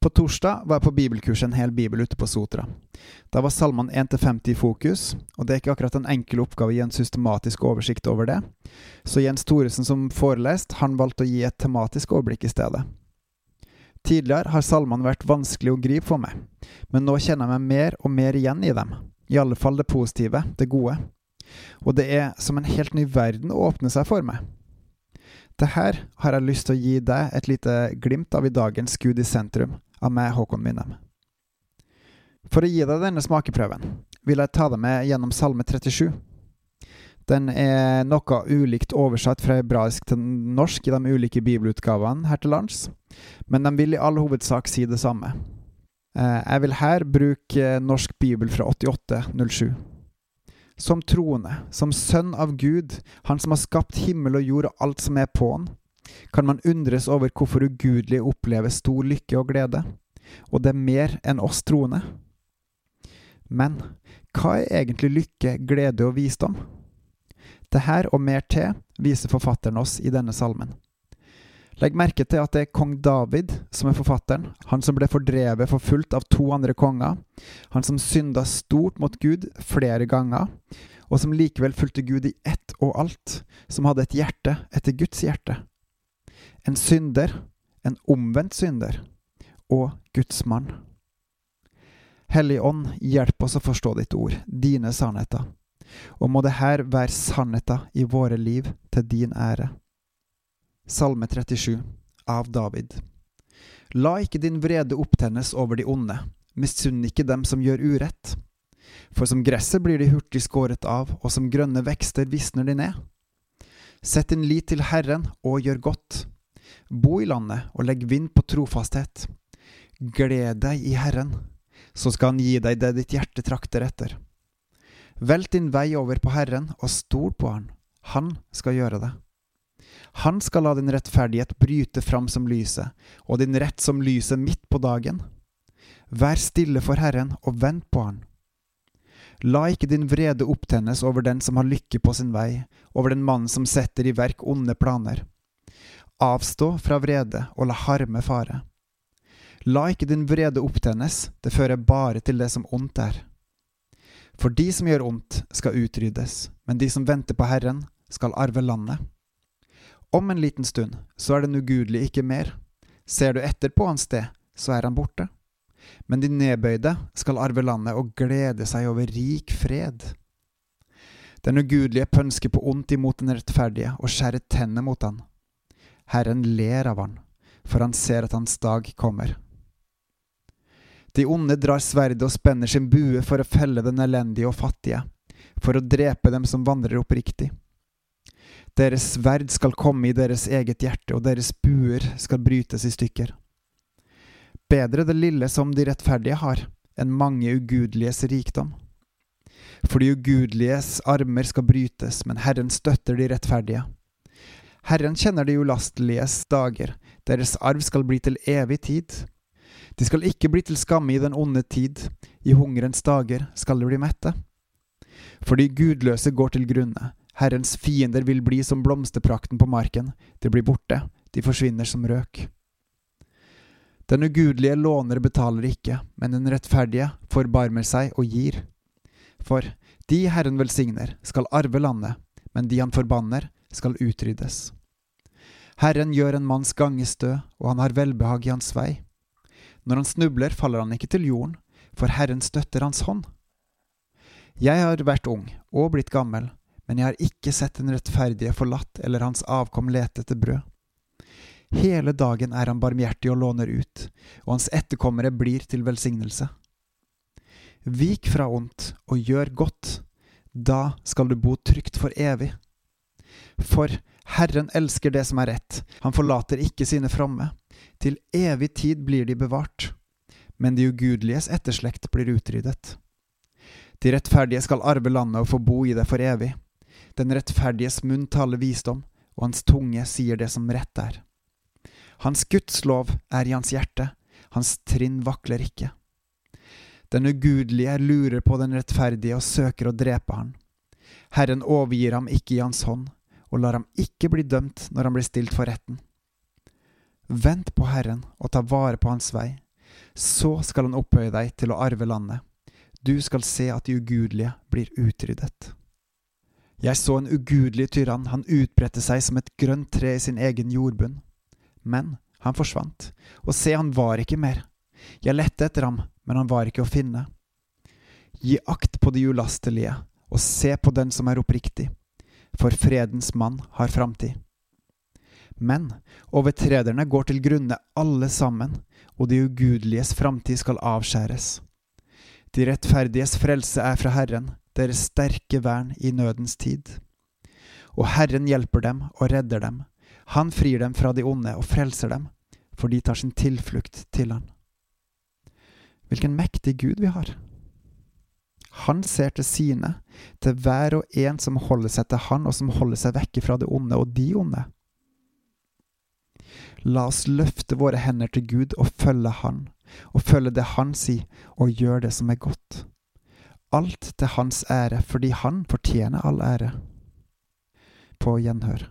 På torsdag var jeg på bibelkurs en hel bibel ute på Sotra. Da var salmene 1-50 i fokus, og det er ikke akkurat en enkel oppgave å gi en systematisk oversikt over det, så Jens Thoresen som forelest, han valgte å gi et tematisk overblikk i stedet. Tidligere har salmene vært vanskelig å gripe for meg, men nå kjenner jeg meg mer og mer igjen i dem, i alle fall det positive, det gode. Og det er som en helt ny verden å åpne seg for meg. Det her har jeg lyst til å gi deg et lite glimt av i dagens Gud i sentrum, av meg, Håkon Winnem. For å gi deg denne smakeprøven vil jeg ta deg med gjennom Salme 37. Den er noe ulikt oversatt fra hebraisk til norsk i de ulike bibelutgavene her til lands, men de vil i all hovedsak si det samme. Eh, jeg vil her bruke norsk bibel fra 8807. Som troende, som sønn av Gud, Han som har skapt himmel og jord og alt som er på den, kan man undres over hvorfor ugudelige opplever stor lykke og glede, og det er mer enn oss troende. Men hva er egentlig lykke, glede og visdom? Dette og mer til viser forfatteren oss i denne salmen. Legg merke til at det er kong David som er forfatteren, han som ble fordrevet forfulgt av to andre konger, han som synda stort mot Gud flere ganger, og som likevel fulgte Gud i ett og alt, som hadde et hjerte etter Guds hjerte. En synder, en omvendt synder, og Guds mann. Hellig Ånd, hjelp oss å forstå ditt ord, dine sannheter, og må det her være sannheter i våre liv til din ære. Salme 37 av David. La ikke din vrede opptennes over de onde, misunn ikke dem som gjør urett. For som gresset blir de hurtig skåret av, og som grønne vekster visner de ned. Sett din lit til Herren og gjør godt. Bo i landet og legg vind på trofasthet. Gled deg i Herren så skal han gi deg det ditt hjerte trakter etter. Velt din vei over på Herren, og stol på Han. Han skal gjøre det. Han skal la din rettferdighet bryte fram som lyset, og din rett som lyset midt på dagen. Vær stille for Herren, og vent på Han. La ikke din vrede opptennes over den som har lykke på sin vei, over den mannen som setter i verk onde planer. Avstå fra vrede og la harme fare. La ikke din vrede opptennes, det fører bare til det som ondt er. For de som gjør ondt, skal utryddes, men de som venter på Herren, skal arve landet. Om en liten stund så er den ugudelige ikke mer. Ser du etter på hans sted, så er han borte. Men de nedbøyde skal arve landet og glede seg over rik fred. Den ugudelige pønsker på ondt imot den rettferdige og skjærer tennene mot han. Herren ler av han, for han ser at hans dag kommer. De onde drar sverdet og spenner sin bue for å felle den elendige og fattige, for å drepe dem som vandrer oppriktig. Deres sverd skal komme i deres eget hjerte, og deres buer skal brytes i stykker. Bedre det lille som de rettferdige har, enn mange ugudeliges rikdom. For de ugudeliges armer skal brytes, men Herren støtter de rettferdige. Herren kjenner de ulasteliges dager, deres arv skal bli til evig tid. De skal ikke bli til skamme i den onde tid, i hungerens dager skal de bli mette. For de gudløse går til grunne, Herrens fiender vil bli som blomsterprakten på marken, de blir borte, de forsvinner som røk. Den ugudelige låner betaler ikke, men den rettferdige forbarmer seg og gir. For de Herren velsigner, skal arve landet, men de han forbanner, skal utryddes. Herren gjør en manns gange stø, og han har velbehag i hans vei. Når han snubler, faller han ikke til jorden, for Herren støtter hans hånd. Jeg har vært ung og blitt gammel, men jeg har ikke sett den rettferdige forlatt eller hans avkom lete etter brød. Hele dagen er han barmhjertig og låner ut, og hans etterkommere blir til velsignelse. Vik fra ondt og gjør godt, da skal du bo trygt for evig. For Herren elsker det som er rett, han forlater ikke sine fromme. Til evig tid blir de bevart, men de ugudeliges etterslekt blir utryddet. De rettferdige skal arve landet og få bo i det for evig. Den rettferdiges munn taler visdom, og hans tunge sier det som rett er. Hans Guds lov er i hans hjerte, hans trinn vakler ikke. Den ugudelige lurer på den rettferdige og søker å drepe han. Herren overgir ham ikke i hans hånd, og lar ham ikke bli dømt når han blir stilt for retten. Vent på Herren og ta vare på Hans vei. Så skal han opphøye deg til å arve landet. Du skal se at de ugudelige blir utryddet. Jeg så en ugudelig tyrann, han utbredte seg som et grønt tre i sin egen jordbunn. Men han forsvant, og se, han var ikke mer. Jeg lette etter ham, men han var ikke å finne. Gi akt på de ulastelige, og se på den som er oppriktig, for fredens mann har framtid. Men overtrederne går til grunne alle sammen, og de ugudeliges framtid skal avskjæres. De rettferdiges frelse er fra Herren, deres sterke vern i nødens tid. Og Herren hjelper dem og redder dem, han frir dem fra de onde og frelser dem, for de tar sin tilflukt til han. Hvilken mektig Gud vi har! Han ser til sine, til hver og en som holder seg til han, og som holder seg vekke fra det onde og de onde. La oss løfte våre hender til Gud og følge Han, og følge det Han sier, og gjøre det som er godt. Alt til Hans ære, fordi Han fortjener all ære. På gjenhør.